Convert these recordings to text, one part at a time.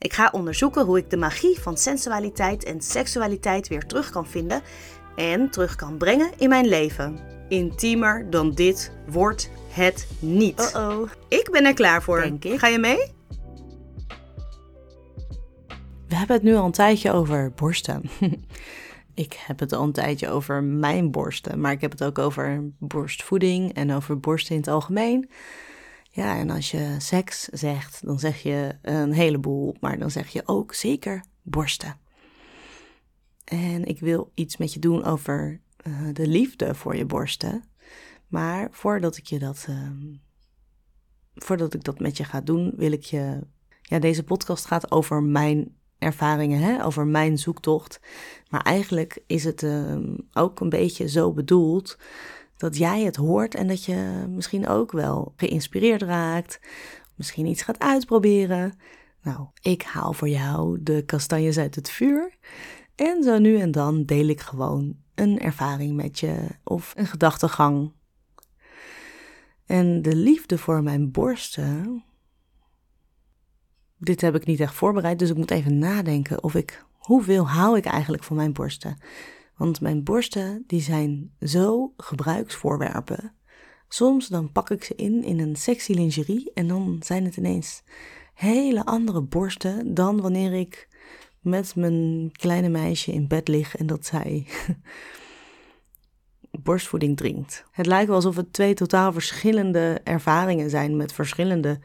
Ik ga onderzoeken hoe ik de magie van sensualiteit en seksualiteit weer terug kan vinden en terug kan brengen in mijn leven. Intiemer dan dit wordt het niet. Oh-oh. Ik ben er klaar voor. Denk ik. Ga je mee? We hebben het nu al een tijdje over borsten. ik heb het al een tijdje over mijn borsten, maar ik heb het ook over borstvoeding en over borsten in het algemeen. Ja, en als je seks zegt, dan zeg je een heleboel, maar dan zeg je ook zeker borsten. En ik wil iets met je doen over eh, de liefde voor je borsten. Maar voordat ik je dat, ehm, voordat ik dat met je ga doen, wil ik je. Ja, deze podcast gaat over mijn ervaringen, hè? over mijn zoektocht. Maar eigenlijk is het ehm, ook een beetje zo bedoeld dat jij het hoort en dat je misschien ook wel geïnspireerd raakt. Misschien iets gaat uitproberen. Nou, ik haal voor jou de kastanjes uit het vuur. En zo nu en dan deel ik gewoon een ervaring met je of een gedachtegang. En de liefde voor mijn borsten. Dit heb ik niet echt voorbereid, dus ik moet even nadenken of ik. Hoeveel hou ik eigenlijk van mijn borsten? Want mijn borsten die zijn zo gebruiksvoorwerpen. Soms dan pak ik ze in in een sexy lingerie en dan zijn het ineens hele andere borsten dan wanneer ik met mijn kleine meisje in bed lig en dat zij borstvoeding drinkt. Het lijkt wel alsof het twee totaal verschillende ervaringen zijn met verschillende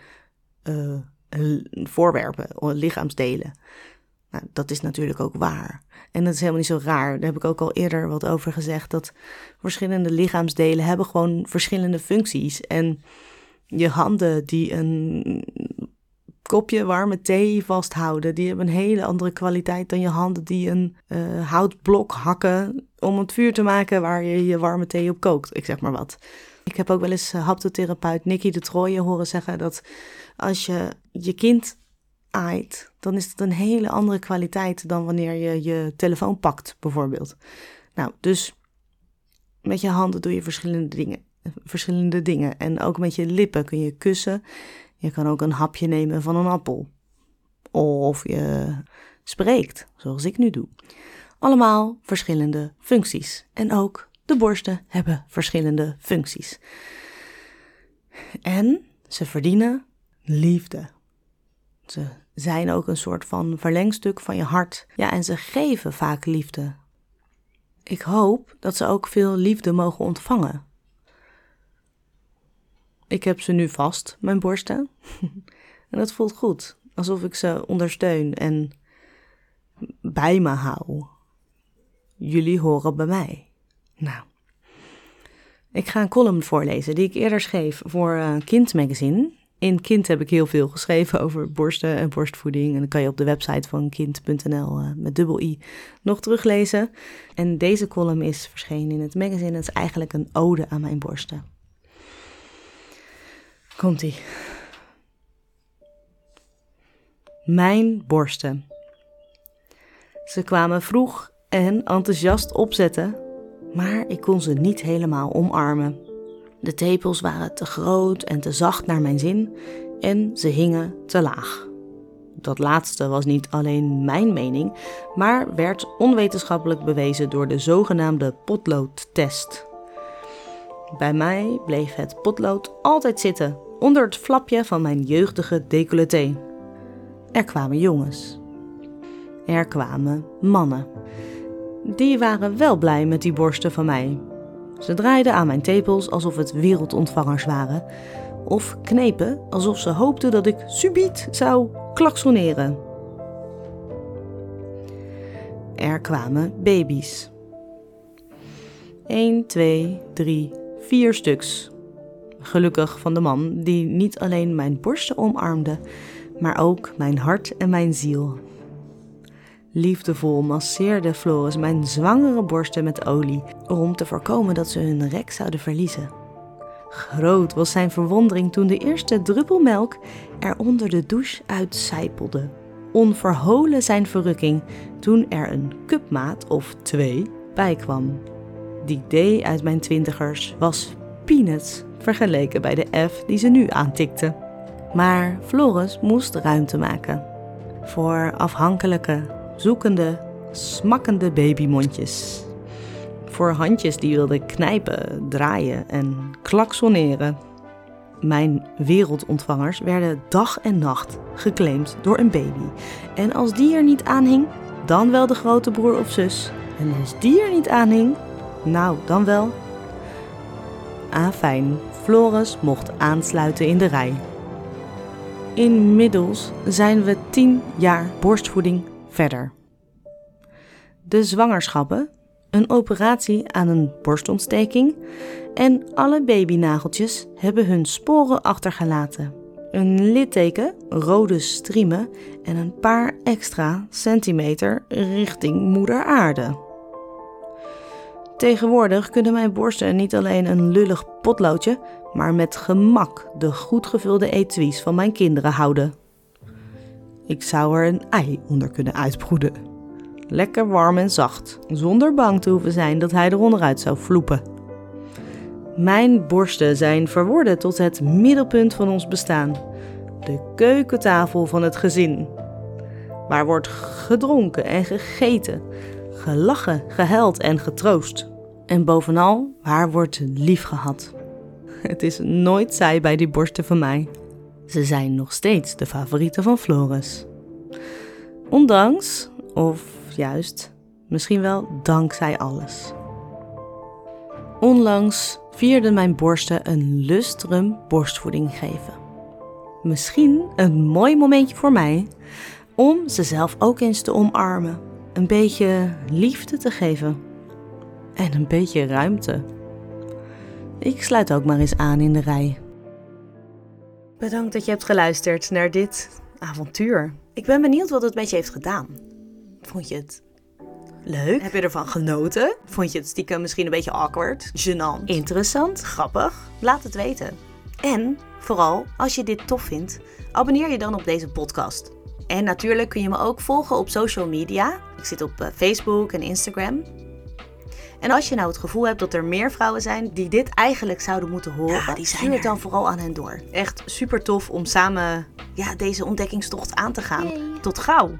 l- voorwerpen, lichaamsdelen. Nou, dat is natuurlijk ook waar. En dat is helemaal niet zo raar. Daar heb ik ook al eerder wat over gezegd. Dat verschillende lichaamsdelen hebben gewoon verschillende functies. En je handen die een kopje warme thee vasthouden, die hebben een hele andere kwaliteit dan je handen die een eh, houtblok hakken om het vuur te maken waar je je warme thee op kookt. Ik zeg maar wat. Ik heb ook wel eens uh, haptotherapeut Nicky de Trooijen horen zeggen dat als je je kind dan is het een hele andere kwaliteit dan wanneer je je telefoon pakt, bijvoorbeeld. Nou, dus met je handen doe je verschillende dingen. Verschillende dingen. En ook met je lippen kun je kussen. Je kan ook een hapje nemen van een appel. Of je spreekt, zoals ik nu doe. Allemaal verschillende functies. En ook de borsten hebben verschillende functies. En ze verdienen liefde. Ze zijn ook een soort van verlengstuk van je hart. Ja, en ze geven vaak liefde. Ik hoop dat ze ook veel liefde mogen ontvangen. Ik heb ze nu vast, mijn borsten. en dat voelt goed, alsof ik ze ondersteun en bij me hou. Jullie horen bij mij. Nou, ik ga een column voorlezen die ik eerder schreef voor uh, Kind Magazine. In Kind heb ik heel veel geschreven over borsten en borstvoeding. En dat kan je op de website van kind.nl uh, met dubbel i nog teruglezen. En deze column is verschenen in het magazine. Het is eigenlijk een ode aan mijn borsten. Komt-ie. Mijn borsten. Ze kwamen vroeg en enthousiast opzetten, maar ik kon ze niet helemaal omarmen. De tepels waren te groot en te zacht naar mijn zin en ze hingen te laag. Dat laatste was niet alleen mijn mening, maar werd onwetenschappelijk bewezen door de zogenaamde potloodtest. Bij mij bleef het potlood altijd zitten onder het flapje van mijn jeugdige decolleté. Er kwamen jongens. Er kwamen mannen. Die waren wel blij met die borsten van mij. Ze draaiden aan mijn tepels alsof het wereldontvangers waren, of knepen alsof ze hoopten dat ik subiet zou klaksoneren. Er kwamen baby's. 1, 2, 3, vier stuks. Gelukkig van de man die niet alleen mijn borsten omarmde, maar ook mijn hart en mijn ziel. Liefdevol masseerde Floris mijn zwangere borsten met olie om te voorkomen dat ze hun rek zouden verliezen. Groot was zijn verwondering toen de eerste druppel melk er onder de douche uitcijpelde. Onverholen zijn verrukking toen er een cupmaat of twee bij kwam. Die D uit mijn twintigers was peanuts vergeleken bij de F die ze nu aantikte. Maar Floris moest ruimte maken voor afhankelijke, zoekende, smakkende babymondjes. Voor handjes die wilden knijpen, draaien en klaksoneren. Mijn wereldontvangers werden dag en nacht geclaimd door een baby. En als die er niet aan hing, dan wel de grote broer of zus. En als die er niet aan hing, nou dan wel. Ah fijn, Floris mocht aansluiten in de rij. Inmiddels zijn we 10 jaar borstvoeding verder. De zwangerschappen, een operatie aan een borstontsteking en alle babynageltjes hebben hun sporen achtergelaten. Een litteken, rode striemen en een paar extra centimeter richting moeder aarde. Tegenwoordig kunnen mijn borsten niet alleen een lullig potloodje, maar met gemak de goed gevulde etuis van mijn kinderen houden. Ik zou er een ei onder kunnen uitbroeden. Lekker warm en zacht, zonder bang te hoeven zijn dat hij er onderuit zou vloepen. Mijn borsten zijn verworden tot het middelpunt van ons bestaan. De keukentafel van het gezin. Waar wordt gedronken en gegeten, gelachen, gehuild en getroost. En bovenal, waar wordt lief gehad. Het is nooit saai bij die borsten van mij. Ze zijn nog steeds de favorieten van Floris. Ondanks, of juist, misschien wel dankzij alles. Onlangs vierden mijn borsten een lustrum borstvoeding geven. Misschien een mooi momentje voor mij om ze zelf ook eens te omarmen, een beetje liefde te geven en een beetje ruimte. Ik sluit ook maar eens aan in de rij. Bedankt dat je hebt geluisterd naar dit avontuur. Ik ben benieuwd wat het met je heeft gedaan. Vond je het leuk? Heb je ervan genoten? Vond je het stiekem misschien een beetje awkward? Gênant? Interessant? Grappig? Laat het weten. En vooral, als je dit tof vindt, abonneer je dan op deze podcast. En natuurlijk kun je me ook volgen op social media. Ik zit op eh, Facebook en Instagram. En als je nou het gevoel hebt dat er meer vrouwen zijn die dit eigenlijk zouden moeten horen, die zijn stuur het dan vooral aan hen door. Echt super tof om samen ja, deze ontdekkingstocht aan te gaan. Tot gauw!